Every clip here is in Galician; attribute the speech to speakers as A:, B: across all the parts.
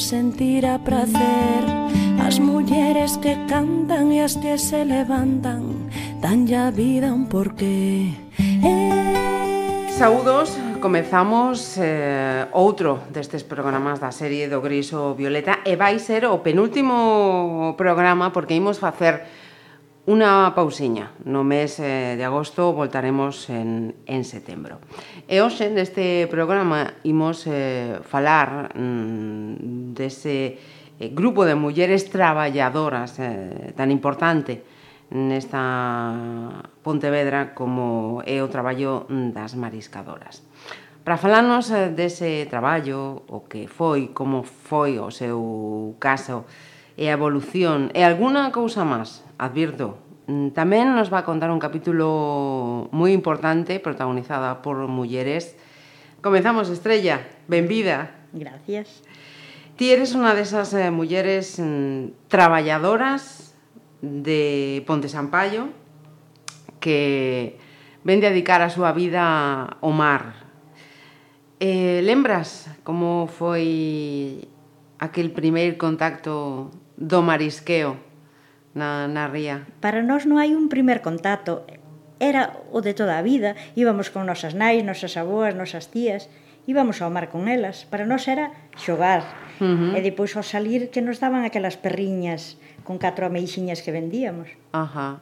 A: sentira prazer. As mulleres que cantan e as que se levantan Dan ya vida un porqué. Eh...
B: Saúdos, comezamos eh, outro destes programas da serie do Griso Violeta e vai ser o penúltimo programa porque imos facer Unha pausiña, no mes eh, de agosto voltaremos en, en setembro. E hoxe neste programa imos eh, falar mm, dese eh, grupo de mulleres traballadoras eh, tan importante nesta Pontevedra como é o traballo das mariscadoras. Para falarnos eh, dese traballo, o que foi, como foi o seu caso e a evolución e alguna cousa máis advirto, mm, tamén nos va a contar un capítulo moi importante, protagonizada por mulleres. Comezamos, Estrella, benvida.
C: Gracias.
B: Ti eres unha desas eh, mulleres mm, traballadoras de Ponte Sampaio que ven dedicar a súa vida ao mar. Eh, lembras como foi aquel primeiro contacto do marisqueo na, na ría.
C: Para nós non hai un primer contacto, era o de toda a vida, íbamos con nosas nais, nosas aboas, nosas tías, íbamos ao mar con elas, para nós era xogar. Uh -huh. E depois ao salir que nos daban aquelas perriñas con catro ameixiñas que vendíamos.
B: Ajá.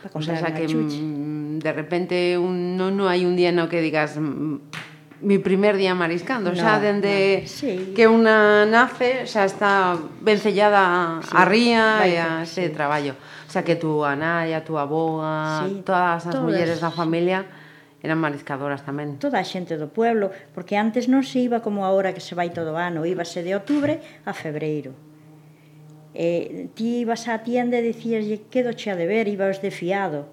B: Para comprar o sea, que chuche. Mm, de repente un, non non hai un día no que digas mm, mi primer día mariscando, no, xa dende no, sí. que unha nace xa está vencellada sí, a ría e a ese sí. traballo. O sea que tú, a nai, a túa aboa, sí, todas as todas. mulleres da familia eran mariscadoras tamén.
C: Toda a xente do pueblo, porque antes non se iba como agora que se vai todo o ano, íbase de outubro a febreiro. E ti ibas á tienda e dicíaslle quedo che a deber, ibas de fiado.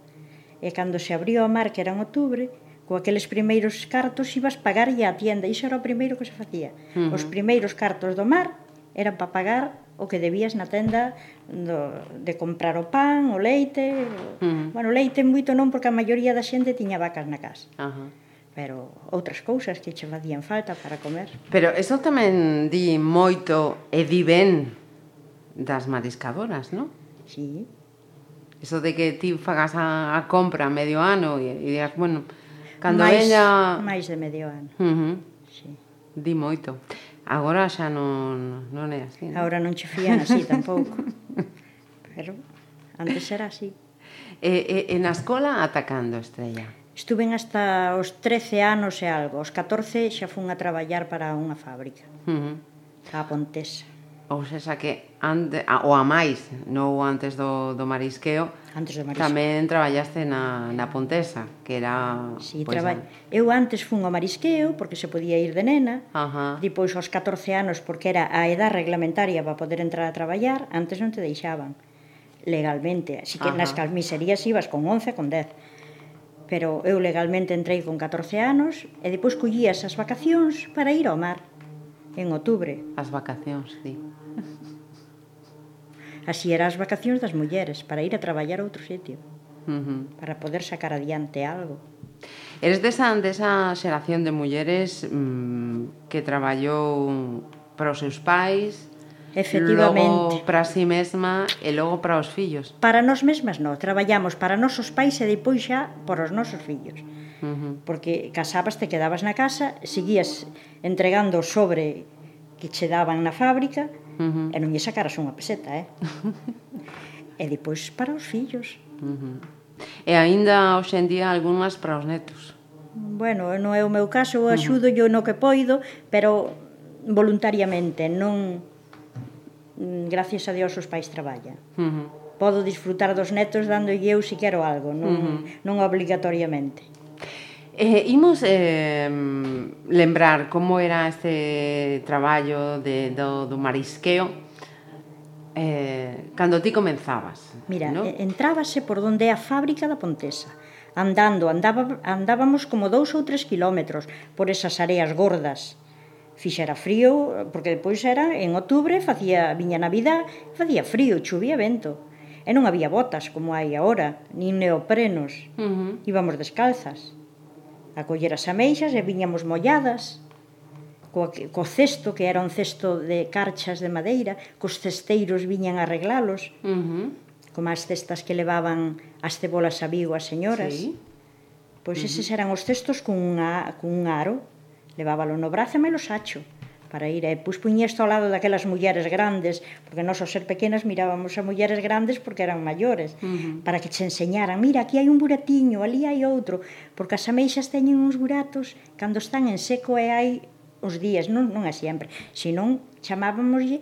C: E cando se abriu a mar, que era en outubro, co aqueles primeiros cartos ibas pagarlle a tienda, iso era o primeiro que se facía. Uh -huh. Os primeiros cartos do mar eran para pagar o que debías na tenda do, de comprar o pan, o leite. Uh -huh. bueno, leite moito non porque a maioría da xente tiña vacas na casa. Uh -huh pero outras cousas que che facían falta para comer.
B: Pero eso tamén di moito e di ben das mariscadoras, non?
C: Sí.
B: Eso de que ti fagas a, a compra medio ano e, e digas, bueno, Cando
C: mais,
B: ella...
C: Máis de medio ano.
B: Uh -huh. sí. Di moito. Agora xa non, non é así.
C: Non? Agora non che fían así tampouco. Pero antes era así.
B: E, e, e na escola atacando estrella?
C: Estuven hasta os 13 anos e algo. Os 14 xa fun a traballar para unha fábrica. Uh -huh. A Pontesa
B: ou sexa que ante, ou a máis, non antes do, do marisqueo,
C: antes do marisqueo.
B: tamén traballaste na, na Pontesa, que era...
C: Sí, pues, pois, traba... Eu antes fun ao marisqueo, porque se podía ir de nena, Ajá. depois aos 14 anos, porque era a edad reglamentaria para poder entrar a traballar, antes non te deixaban legalmente, así que Ajá. nas calmiserías ibas con 11, con 10. Pero eu legalmente entrei con 14 anos e depois collías as vacacións para ir ao mar en outubre.
B: As vacacións, sí.
C: Así eran as vacacións das mulleres, para ir a traballar a outro sitio. Uh -huh. Para poder sacar adiante algo.
B: Eres desa, desa xeración de mulleres mmm, que traballou para os seus pais,
C: Efectivamente.
B: Logo para si sí mesma e logo para os fillos.
C: Para nós mesmas non, traballamos para nosos pais e depois xa para os nosos fillos. Uh -huh. Porque casabas, te quedabas na casa, seguías entregando sobre que che daban na fábrica uh -huh. e non lle sacaras unha peseta, eh? e depois para os fillos. Uh
B: -huh. E aínda hoxe en día algunhas para os netos.
C: Bueno, non é o meu caso, eu axudo uh -huh. yo no que poido, pero voluntariamente, non mm, gracias a Dios os pais traballan. Uh -huh. Podo disfrutar dos netos dando eu si quero algo, non, uh -huh. non obligatoriamente.
B: Eh, imos eh, lembrar como era este traballo de, do, do marisqueo eh, cando ti comenzabas.
C: Mira,
B: no?
C: entrábase por donde é a fábrica da Pontesa. Andando, andaba, andábamos como dous ou tres kilómetros por esas areas gordas. Fixera frío, porque depois era en outubro, facía viña Navidad, facía frío, chuvía vento. E non había botas como hai agora, nin neoprenos.
B: Uh -huh.
C: Íbamos descalzas a coller as ameixas e viñamos molladas co, co cesto, que era un cesto de carchas de madeira, cos cesteiros viñan a arreglalos,
B: uh -huh.
C: como as cestas que levaban as cebolas a vigo as señoras.
B: Sí.
C: Pois uh -huh. eses eran os cestos cun, a, cun aro, levábalo no brazo e me los hacho para ir, eh, e pois isto ao lado daquelas mulleres grandes, porque nós ao ser pequenas mirábamos a mulleres grandes porque eran maiores,
B: uh -huh.
C: para que che enseñaran, mira, aquí hai un buratiño, ali hai outro, porque as ameixas teñen uns buratos cando están en seco e hai os días, non, non é sempre, senón chamábamoslle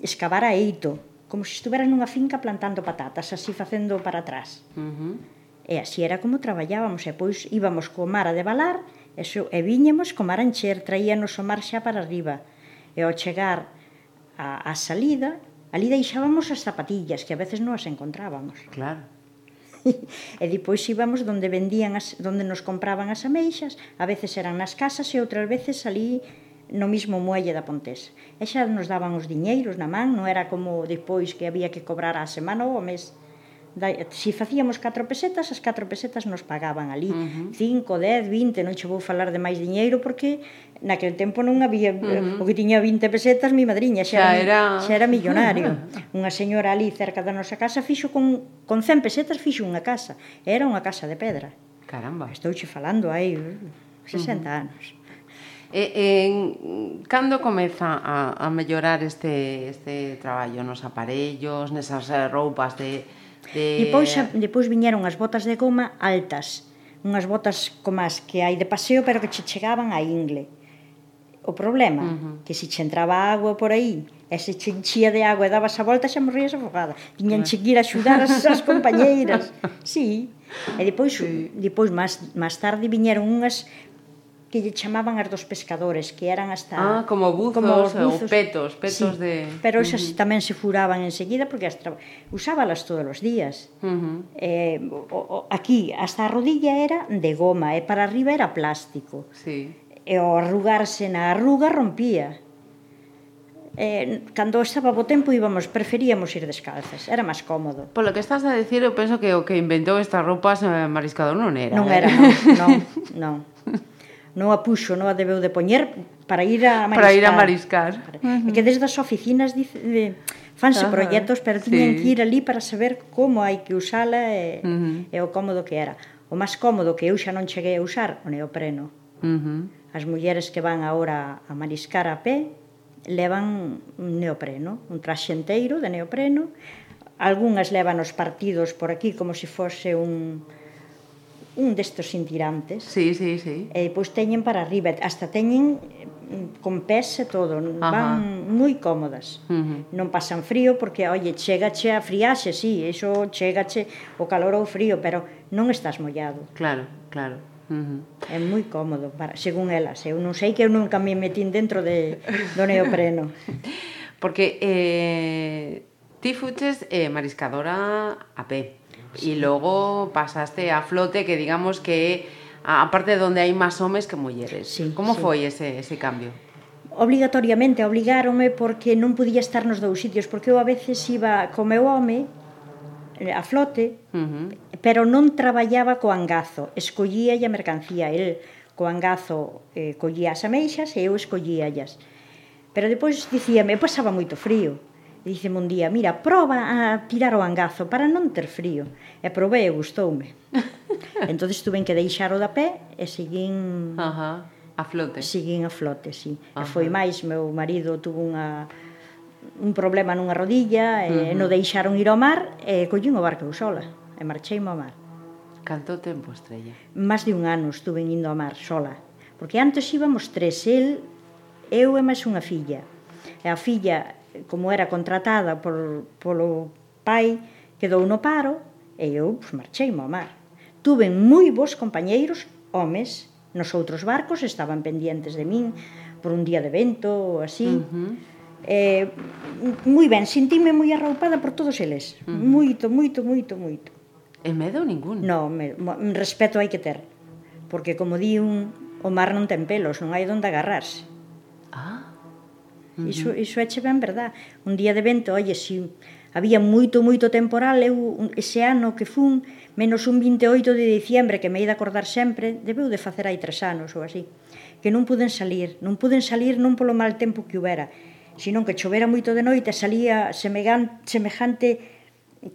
C: escavar a eito, como se estuveras nunha finca plantando patatas, así facendo para atrás.
B: Uh -huh.
C: E así era como traballábamos, e pois íbamos co mar a debalar, E, su, e viñemos como encher, traíanos o mar xa para arriba. E ao chegar a, a salida, ali deixábamos as zapatillas, que a veces non as encontrábamos.
B: Claro
C: e depois íbamos donde vendían as, donde nos compraban as ameixas, a veces eran nas casas e outras veces ali no mismo muelle da Pontes. E xa nos daban os diñeiros na man, non era como depois que había que cobrar a semana ou o mes se si facíamos 4 pesetas, as 4 pesetas nos pagaban ali. 5, uh -huh. 10, 20, non che vou falar de máis diñeiro porque naquele tempo non había eh, uh -huh. o que tiña 20 pesetas mi madriña,
B: xa,
C: xa
B: era
C: xa era millonario. unha señora ali cerca da nosa casa fixo con con 100 pesetas fixo unha casa. Era unha casa de pedra.
B: Caramba.
C: Estouche falando aí 60 uh -huh. anos.
B: E, en, cando comeza a, a mellorar este, este traballo nos aparellos, nesas roupas de, De...
C: Depois, depois viñeron as botas de goma altas, unhas botas como as que hai de paseo, pero que che chegaban á ingle. O problema, uh -huh. que se che entraba agua por aí, e se che enchía de agua e dabas a volta, xa morrías afogada. Tiñan che que ir a axudar as, as compañeiras. Sí. E depois, sí. depois máis, máis tarde, viñeron unhas que lle chamaban as dos pescadores, que eran hasta...
B: Ah, como buzos, como os buzos. ou petos, petos sí, de...
C: Pero esas uh -huh. tamén se furaban enseguida porque as tra... usábalas todos os días.
B: Uh -huh.
C: eh, o, o, aquí, hasta a rodilla era de goma e para arriba era plástico.
B: Sí.
C: E o arrugarse na arruga rompía. Eh, cando estaba bo tempo íbamos, preferíamos ir descalzas, era máis cómodo.
B: Polo que estás a decir, eu penso que o que inventou estas roupas eh, mariscador non era.
C: Non
B: eh.
C: era, eh? non, non, non. non a puxo, non a debeu de poñer para ir a mariscar.
B: Para ir a mariscar.
C: Uh -huh. E que desde as oficinas dice, de, fanse
B: Ajá,
C: proxectos, pero tiñan
B: sí.
C: que ir ali para saber como hai que usala e,
B: uh -huh.
C: e o cómodo que era. O máis cómodo que eu xa non cheguei a usar, o neopreno.
B: Uh -huh.
C: As mulleres que van agora a mariscar a pé levan un neopreno, un traxe enteiro de neopreno. Algúnas levan os partidos por aquí como se fose un, un destos cintirantes.
B: Sí, sí, sí.
C: E eh, pois teñen para arriba, hasta teñen mm, con pés e todo,
B: Ajá.
C: van moi cómodas.
B: Uh -huh.
C: Non pasan frío porque, oye, chegache a friaxe, sí, iso chegache o calor ou frío, pero non estás mollado.
B: Claro, claro. Uh -huh.
C: É moi cómodo, para, según elas. Eu non sei que eu nunca me metín dentro de, do neopreno.
B: porque eh, ti fuches eh, mariscadora a pé. Sí. Y luego pasaste a flote, que digamos que aparte donde hai máis homes que mulleres.
C: Sí,
B: Como
C: sí.
B: foi ese, ese cambio?
C: Obligatoriamente, obligáronme porque non podía estar nos dous sitios, porque eu a veces iba co meu home eh, a flote,
B: uh -huh.
C: pero non traballaba co angazo, escollía a mercancía, el co angazo eh, collía as ameixas e eu escollíallas. Pero depois dicíame, pasaba moito frío, E un día, mira, proba a tirar o angazo para non ter frío. E probei e gustoume. entón tuve que deixar o da pé e seguín...
B: Ajá, a flote.
C: Seguín a flote, sí.
B: Ajá.
C: E foi máis, meu marido tuvo unha un problema nunha rodilla
B: uh -huh.
C: e non deixaron ir ao mar e collín o barco eu sola e marchei ao mar.
B: Canto tempo, Estrella?
C: Más de un ano estuve indo ao mar sola porque antes íbamos tres, el, eu e máis unha filla. E a filla Eh, como era contratada por, polo pai, quedou no paro e eu pues, marcheime ao mar. Tuven moi bons compañeiros, homes, nos outros barcos estaban pendientes de min por un día de vento ou así.
B: Uh -huh.
C: Eh, moi ben, sentime moi arroupada por todos eles. Uh -huh. Moito, moito, moito, moito.
B: E medo ningún?
C: Non, me, respeto hai que ter. Porque, como di un, o mar non ten pelos, non hai onde agarrarse.
B: Ah.
C: Uh -huh. Iso, iso eche ben verdad. Un día de vento, oye, si había moito, moito temporal, eu ese ano que fun, menos un 28 de diciembre, que me hei de acordar sempre, debeu de facer hai tres anos ou así, que non puden salir, non puden salir non polo mal tempo que houbera, senón que chovera moito de noite, salía semegan, semejante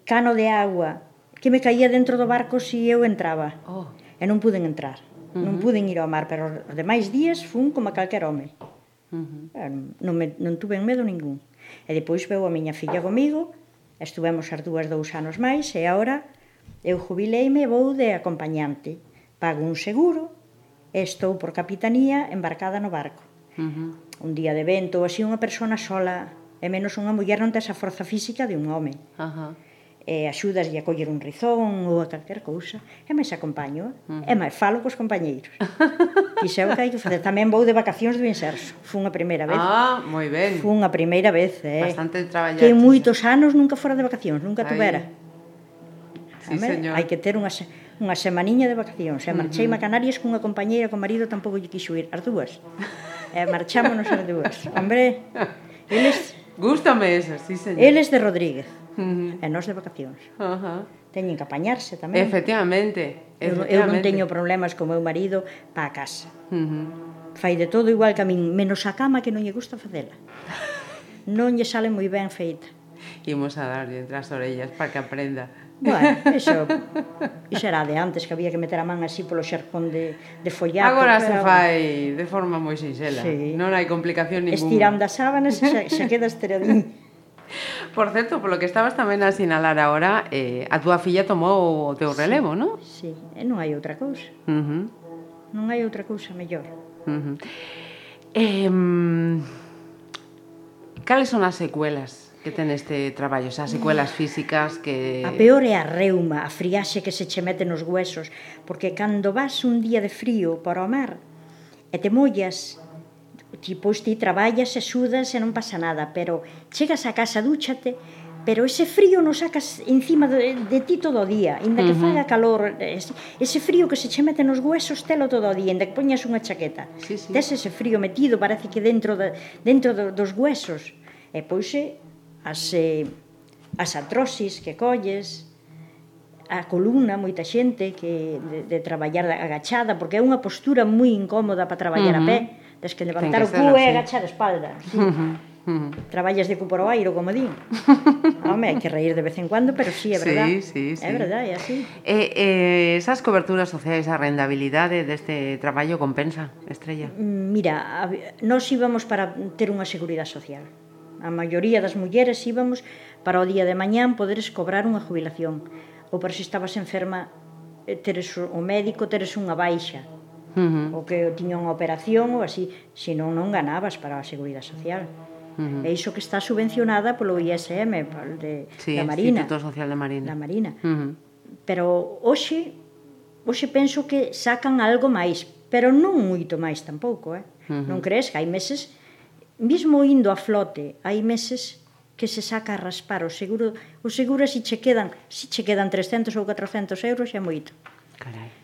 C: cano de agua, que me caía dentro do barco se si eu entraba. Oh. E non puden entrar. Uh -huh. Non puden ir ao mar, pero os demais días fun como calquer home. Uh -huh. non, me, non tuve medo ningún. E depois veu a miña filla comigo, estuvemos as dúas dous anos máis, e agora eu jubileime e vou de acompañante. Pago un seguro e estou por capitanía embarcada no barco. Uh -huh. Un día de vento, así unha persona sola, e menos unha muller non ten esa forza física de un home. Uh -huh e axudas a coller un rizón ou calquer cousa, e máis acompaño, uh -huh. e máis falo cos compañeiros. Iso é o que hai que facer. Tamén vou de vacacións do Inserso, fun a primeira vez.
B: Ah, moi ben.
C: Fun a primeira vez, eh.
B: Bastante traballado.
C: Que moitos anos nunca fora de vacacións, nunca tuvera.
B: Sí, señor.
C: Hai que ter unha, unha semaniña de vacacións. E marchei uh -huh. a Canarias cunha compañeira con marido tampouco lle quixo ir, as dúas. e marchámonos as dúas. Hombre, eles...
B: Gústame eso, sí, señor.
C: Eles de Rodríguez uh -huh. e nos de vacacións. Uh -huh. Teñen que apañarse tamén.
B: Efectivamente.
C: efectivamente. Eu, eu non teño problemas co meu marido para a casa. Uh -huh. Fai de todo igual que a min, menos a cama que non lle gusta facela. non lle sale moi ben feita.
B: Imos a darlle entre as orellas para que aprenda.
C: Bueno, iso, iso era de antes, que había que meter a man así polo xercón de, de follaco.
B: Agora se fai de forma moi sinxela, sí. non hai complicación ninguna.
C: Estirando as sábanas, se, se queda esteradín.
B: Por certo, polo que estabas tamén a sinalar agora, eh, a túa filla tomou o teu relevo,
C: sí,
B: non?
C: Sí, e non hai outra cousa. Uh -huh. Non hai outra cousa mellor. Uh -huh.
B: eh, cales son as secuelas que ten este traballo? Xa, secuelas mm. físicas que...
C: A peor é a reuma, a friaxe que se che mete nos huesos, porque cando vas un día de frío para o mar e te mollas Tipo, pois ti traballas e sudas e non pasa nada, pero chegas a casa, dúchate, pero ese frío non sacas encima de, de ti todo o día, inda que uh -huh. faga calor, ese, ese frío que se che mete nos huesos telo todo o día, inda que poñas unha chaqueta. Sí, sí. Tes ese frío metido, parece que dentro de, dentro do, dos huesos. E pois eh, as eh, as atrosis que colles, a columna, moita xente que de, de traballar agachada, porque é unha postura moi incómoda para traballar uh -huh. a pé Tens que levantar que o cu e agachar a espalda. Sí. Uh -huh. Mm. Traballas de cupor airo, como din. Home, hai que reír de vez en cuando, pero sí, é verdad.
B: Sí, sí, sí.
C: É verdad, é así.
B: Eh, eh, esas coberturas sociais, a rendabilidade deste traballo compensa, Estrella?
C: Mm, mira, nós íbamos para ter unha seguridade social. A maioría das mulleres íbamos para o día de mañán poderes cobrar unha jubilación ou para se estabas enferma eh, teres o médico, teres unha baixa uh -huh. ou que tiña unha operación ou así, senón non ganabas para a Seguridade Social. Uh -huh. E iso que está subvencionada polo ISM de,
B: sí,
C: da Marina.
B: Instituto Social da Marina.
C: Da Marina. Uh -huh. Pero hoxe, hoxe penso que sacan algo máis, pero non moito máis tampouco, eh? Uh -huh. Non crees que hai meses, mismo indo a flote, hai meses que se saca a raspar o seguro, o seguro se che quedan, se che quedan 300 ou 400 euros é moito.
B: Carai.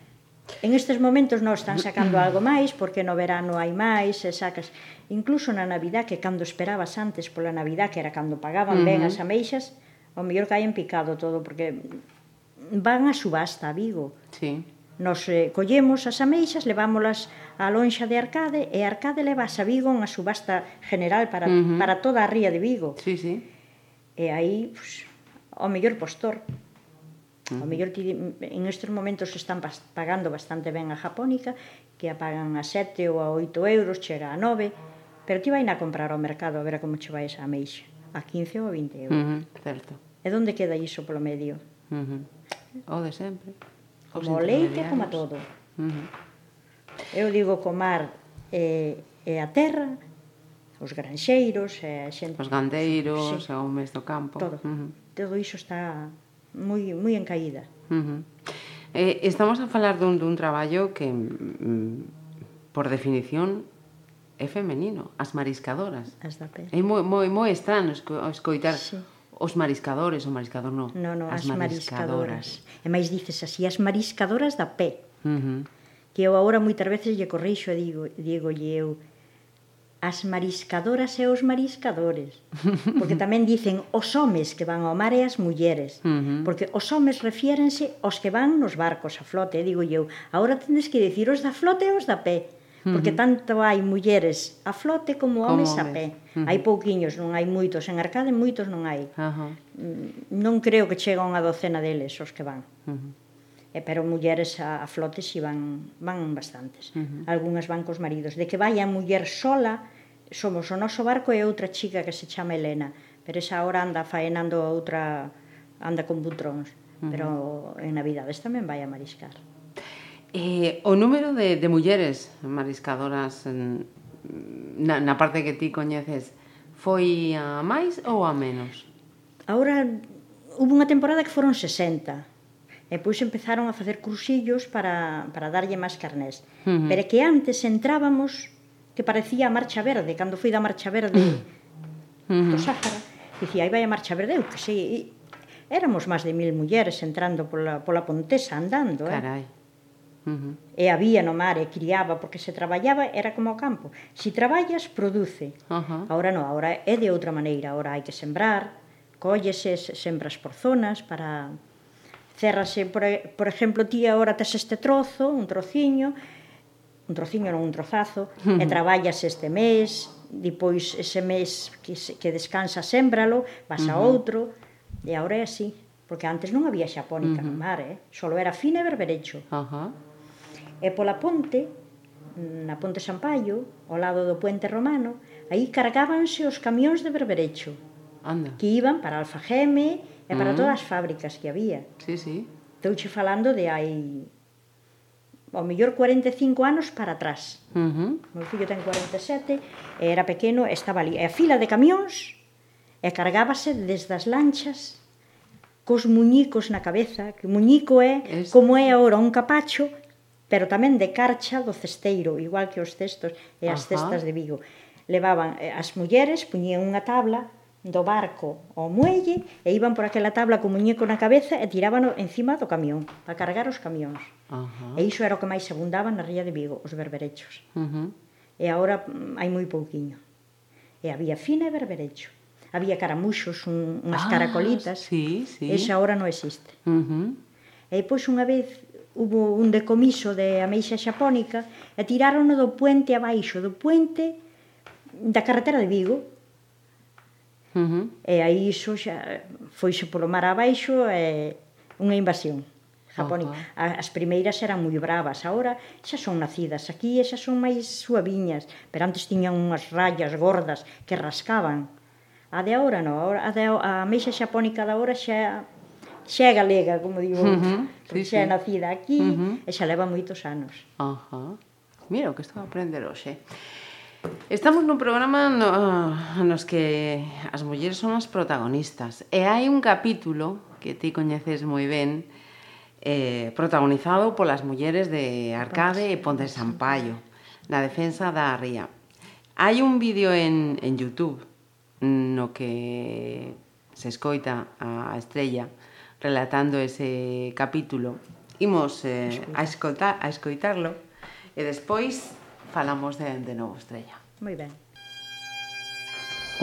C: En estes momentos non están sacando algo máis, porque no verano hai máis, e sacas incluso na Navidad, que cando esperabas antes pola Navidad, que era cando pagaban uh -huh. ben as ameixas, ao mellor caen picado todo, porque van a subasta a Vigo.
B: Sí.
C: Nos eh, collemos as ameixas, levámolas á lonxa de Arcade, e Arcade leva a Vigo unha subasta general para, uh -huh. para toda a ría de Vigo.
B: Sí, sí.
C: E aí, pues, o mellor postor -huh. O mellor ti, en estes momentos están pagando bastante ben a Japónica, que a pagan a 7 ou a 8 euros, chega a 9, pero ti vai na comprar ao mercado a ver como che vai esa ameixa, a 15 ou a 20 euros. Uh
B: -huh, certo.
C: E onde queda iso polo medio?
B: Uh -huh. O de sempre.
C: Como o leite, como todo. Uh -huh. Eu digo comar e, e a terra, os granxeiros, e a xente...
B: Os gandeiros, sí. o mes do campo.
C: Todo. Uh -huh. Todo iso está moi, moi en caída. Uh -huh.
B: eh, estamos a falar dun, dun traballo que, mm, por definición, é femenino, as mariscadoras.
C: As da pera.
B: É moi, moi, moi estranho escoitar sí. os mariscadores, o mariscador non.
C: No, no, as, as mariscadoras. mariscadoras. E máis dices así, as mariscadoras da pé. Uh -huh. Que eu agora moitas veces lle corrixo e digo, digo lle eu, as mariscadoras e os mariscadores. Porque tamén dicen os homes que van ao mar e as mulleres.
B: Uh -huh.
C: Porque os homes refiérense aos que van nos barcos a flote, digo eu. agora tendes que dicir os da flote e os da pé. Porque tanto hai mulleres a flote como homes
B: como
C: a pé. Hai pouquiños, non hai moitos en Arcade, moitos non hai. Mm, non creo que chega unha docena deles os que van.
B: Uh -huh
C: e pero mulleres a, a flote si van, van bastantes. Uh -huh. Algúnas van cos maridos. De que vai a muller sola, somos o noso barco e outra chica que se chama Elena, pero esa hora anda faenando a outra, anda con butróns, uh -huh. pero en Navidades tamén vai a mariscar.
B: Eh, o número de, de mulleres mariscadoras na, na parte que ti coñeces foi a máis ou a menos?
C: Ahora, hubo unha temporada que foron 60, E pois empezaron a facer cursillos para, para darlle máis carnés.
B: Uh -huh.
C: Pero que antes entrábamos que parecía a Marcha Verde, cando fui da Marcha Verde
B: uh -huh.
C: do Sáhara, dicía, aí vai a Marcha Verde, eu que sei, e éramos máis de mil mulleres entrando pola, pola Pontesa andando, eh.
B: Carai. eh? Uh -huh.
C: E había no mar, e criaba, porque se traballaba, era como o campo. Si traballas, produce.
B: Uh -huh.
C: Ahora non, ahora é de outra maneira, ahora hai que sembrar, collese, sembras por zonas para Cérrase, por, por exemplo, ti agora tes este trozo, un trociño, un trociño non un trozazo, e traballas este mes, depois ese mes que, se, que descansa sémbralo, vas a outro, e agora é así, porque antes non había xapónica no mar, eh? solo era fina e berberecho.
B: Uh.
C: E pola ponte, na ponte Sampaio, ao lado do puente romano, aí cargábanse os camións de berberecho,
B: Anda.
C: que iban para Alfageme E para
B: mm.
C: todas as fábricas que había.
B: Sí, sí.
C: Estouche falando de hai ao mellor 45 anos para atrás.
B: Uh -huh.
C: meu fillo ten 47, era pequeno, estaba ali. E a fila de camións e cargábase desde as lanchas cos muñicos na cabeza, que o muñico é
B: es...
C: como é agora un capacho, pero tamén de carcha do cesteiro, igual que os cestos e as
B: Ajá.
C: cestas de Vigo. Levaban eh, as mulleres, puñían unha tabla do barco ao muelle e iban por aquela tabla co muñeco na cabeza e tirábano encima do camión para cargar os camións.
B: Uh -huh.
C: E iso era o que máis abundaba na ría de Vigo, os berberechos.
B: Uh -huh.
C: E agora mm, hai moi pouquiño. E había fina e berberecho. Había caramuxos, un, unhas
B: ah,
C: caracolitas.
B: Sí, sí.
C: Esa ahora non existe.
B: Uh -huh.
C: E pois unha vez hubo un decomiso de ameixa xapónica e tirárono do puente abaixo, do puente da carretera de Vigo,
B: Uh -huh.
C: E aí iso xa foise polo mar abaixo e unha invasión japónica. Uh -huh. As primeiras eran moi bravas, agora xa son nacidas aquí e xa son máis suaviñas, pero antes tiñan unhas rayas gordas que rascaban. A de agora non, a, de, a meixa xapónica de agora xa xa é galega, como digo, uh -huh.
B: sí,
C: xa é
B: sí.
C: nacida aquí uh -huh. e xa leva moitos anos.
B: Ajá. Uh -huh. Mira o que estou a aprender hoxe. Eh? Estamos nun programa no, nos que as mulleres son as protagonistas e hai un capítulo que ti coñeces moi ben eh, protagonizado polas mulleres de Arcade e Ponte de Sampaio na defensa da ría. Hai un vídeo en, en Youtube no que se escoita a estrella relatando ese capítulo. Imos eh, a, escotar, a escoitarlo e despois falamos de, de Novo Estrella.
C: Moi ben.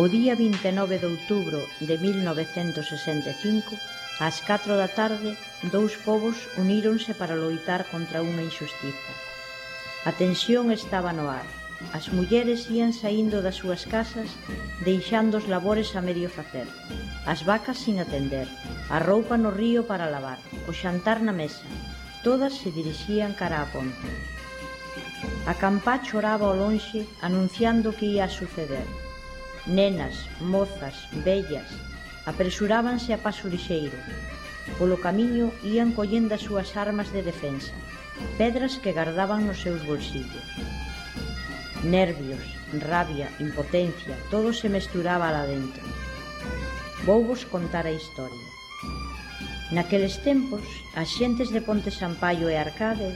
C: O día 29 de outubro de 1965 Ás 4 da tarde, dous povos uníronse para loitar contra unha injustiza. A tensión estaba no ar. As mulleres ían saindo das súas casas, deixando os labores a medio facer. As vacas sin atender, a roupa no río para lavar, o xantar na mesa. Todas se dirixían cara á ponte. A campá choraba ao lonxe anunciando que ia suceder. Nenas, mozas, vellas, apresurábanse a paso lixeiro. Polo camiño ían collendo as súas armas de defensa, pedras que gardaban nos seus bolsillos. Nervios, rabia, impotencia, todo se mesturaba lá dentro. Vou vos contar a historia. Naqueles tempos, as xentes de Ponte Sampaio e Arcade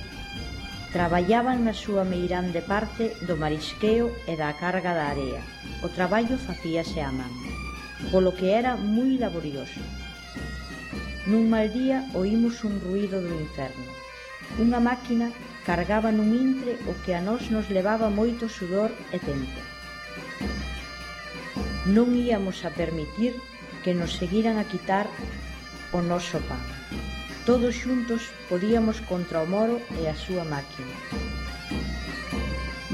C: Traballaban na súa meirande parte do marisqueo e da carga da area. O traballo facíase a man, polo que era moi laborioso. Nun mal día oímos un ruido do inferno. Unha máquina cargaba nun intre o que a nós nos levaba moito sudor e tempo. Non íamos a permitir que nos seguiran a quitar o noso pan. Todos xuntos podíamos contra o moro e a súa máquina.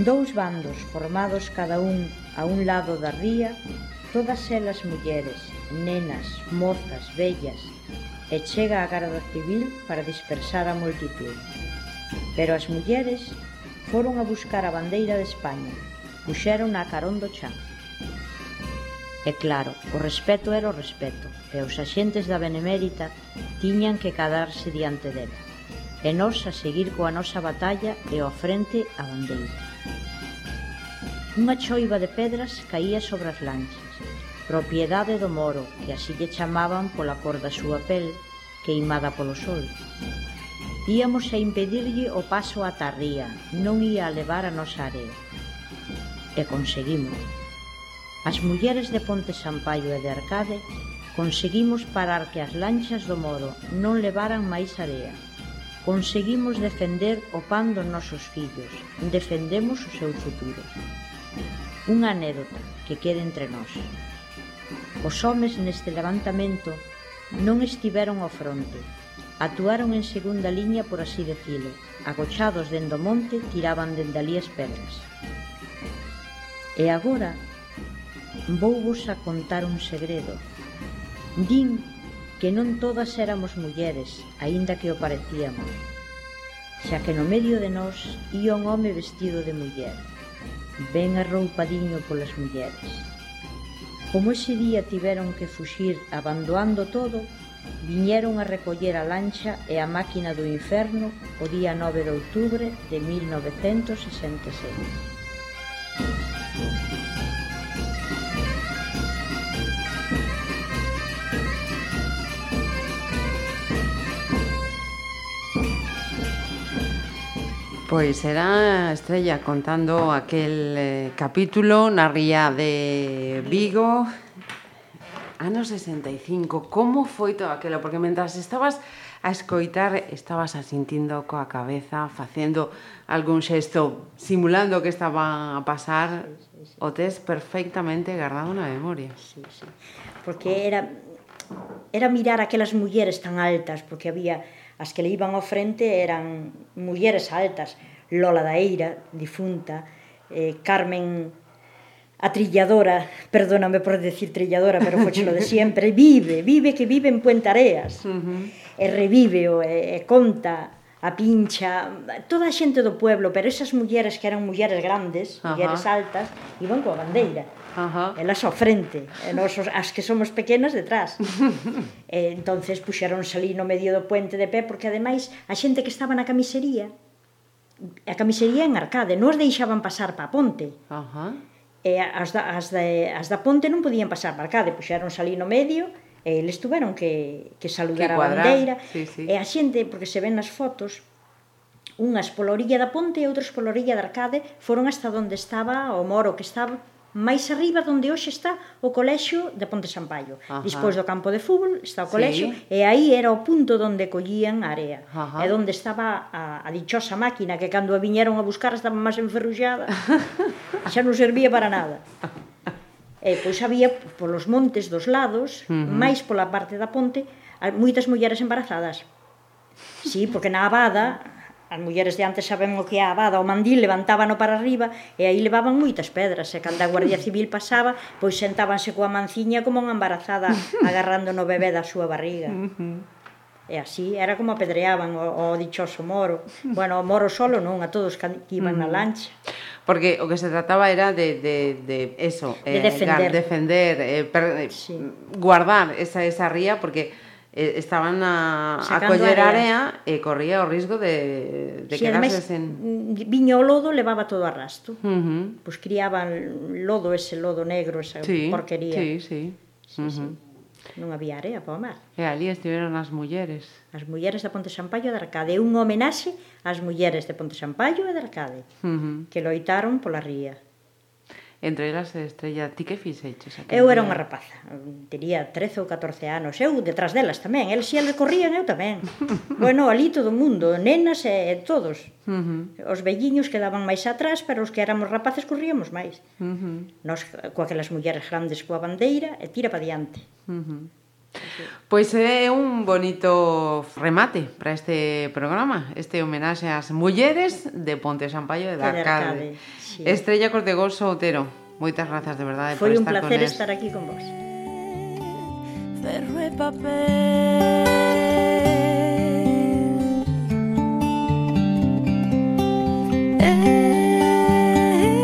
C: Dous bandos formados cada un a un lado da ría, todas elas mulleres, nenas, mozas, vellas, e chega a Garda Civil para dispersar a multitud. Pero as mulleres foron a buscar a bandeira de España, puxeron a carón do chan. E claro, o respeto era o respeto, e os axentes da Benemérita tiñan que cadarse diante dela, e nós a seguir coa nosa batalla e ao frente a bandeira. Unha choiva de pedras caía sobre as lanchas, propiedade do moro, que así lle chamaban pola cor da súa pel, queimada polo sol. Íamos a impedirlle o paso a tarría, non ia a levar a nosa area. E conseguimos. As mulleres de Ponte Sampaio e de Arcade Conseguimos parar que as lanchas do Moro non levaran máis area. Conseguimos defender o pan dos nosos fillos. Defendemos o seu futuro. Unha anécdota que quede entre nós. Os homes neste levantamento non estiveron ao fronte. Atuaron en segunda liña, por así decilo. Agochados dende o monte, tiraban dende ali as pedras. E agora vou vos a contar un segredo Din que non todas éramos mulleres, aínda que o parecíamos, xa que no medio de nós ía un home vestido de muller, ben arroupadiño polas mulleres. Como ese día tiveron que fuxir abandoando todo, viñeron a recoller a lancha e a máquina do inferno o día 9 de outubro de 1966.
B: Pois era Estrella contando aquel eh, capítulo na ría de Vigo ano 65. Como foi todo aquilo? Porque mentras estabas a escoitar, estabas asintindo coa cabeza, facendo algún xesto, simulando que estaba a pasar, o tes perfectamente guardado na memoria.
C: Sí, sí. Porque era era mirar aquelas mulleres tan altas, porque había as que le iban ao frente eran mulleres altas, Lola da Eira, difunta, eh, Carmen a trilladora, perdóname por decir trilladora, pero fochelo de sempre, vive, vive que vive en Puentareas, uh -huh. e revive, e, e conta, a pincha, toda a xente do pueblo, pero esas mulleres que eran mulleres grandes, uh -huh. mulleres altas, iban coa bandeira. Ajá. elas ao frente, e nós as que somos pequenas detrás. e, entonces puxeronse ali no medio do puente de pé, porque ademais a xente que estaba na camisería, a camisería en arcade, nos deixaban pasar pa ponte. Ajá. E as da, as, de, as da ponte non podían pasar pa arcade, puxeronse ali no medio, e eles tuveron que, que saludar que a bandeira. Sí, sí. E a xente, porque se ven nas fotos, unhas pola orilla da ponte e outras pola orilla da arcade, foron hasta onde estaba o moro que estaba máis arriba donde hoxe está o colexio de Ponte Sampaio. Ajá. Do campo de fútbol está o colexio sí. e aí era o punto onde collían area. Ajá. E onde estaba a, a dichosa máquina que cando a viñeron a buscar estaba máis enferruxada. xa non servía para nada. E pois había polos montes dos lados, uh -huh. máis pola parte da ponte, moitas mulleres embarazadas. Sí, porque na Abada As mulleres de antes saben o que é a abada, o mandil levantábano para arriba e aí levaban moitas pedras e cando a Guardia Civil pasaba, pois sentábanse coa manciña como unha embarazada agarrando no bebé da súa barriga. E así era como apedreaban o, o dichoso moro. Bueno, o moro solo non, a todos que iban na lancha.
B: Porque o que se trataba era de, de, de eso,
C: de eh, defender, eh,
B: defender eh, per, sí. guardar esa, esa ría, porque eh, estaban a, a coller área. e corría o risco de, de sí, quedarse ademais, sen...
C: Viña o lodo, levaba todo a rasto. Uh -huh. Pois pues criaban lodo, ese lodo negro, esa
B: sí,
C: porquería.
B: Sí, sí.
C: sí, uh -huh. sí. Non había área para o mar.
B: E ali estiveron as mulleres.
C: As mulleres de Ponte Sampaio e de Arcade. Un homenaxe ás mulleres de Ponte Sampaio e de Arcade, uh -huh. que loitaron pola ría
B: entre elas Estrella. Ti que fixeches?
C: Eu era unha rapaza, tería 13 ou 14 anos, eu detrás delas tamén, eles si eles corrían, eu tamén. bueno, ali todo o mundo, nenas e todos. Uh -huh. Os velliños quedaban máis atrás, pero os que éramos rapaces corríamos máis. Uh -huh. Nos, coa que mulleres grandes coa bandeira, e tira pa diante. Uh -huh.
B: Pois é un bonito remate para este programa, este homenaxe ás mulleres de Ponte Sampaio de Arcade. Sí. Estrella Cortegoso Otero, moitas grazas de verdade
C: Foi
B: por
C: estar
B: con
C: Foi un placer estar aquí con vos.
A: Ferro e papel eh, eh, eh,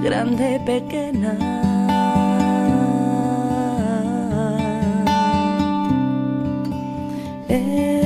A: Grande, pequena Yeah.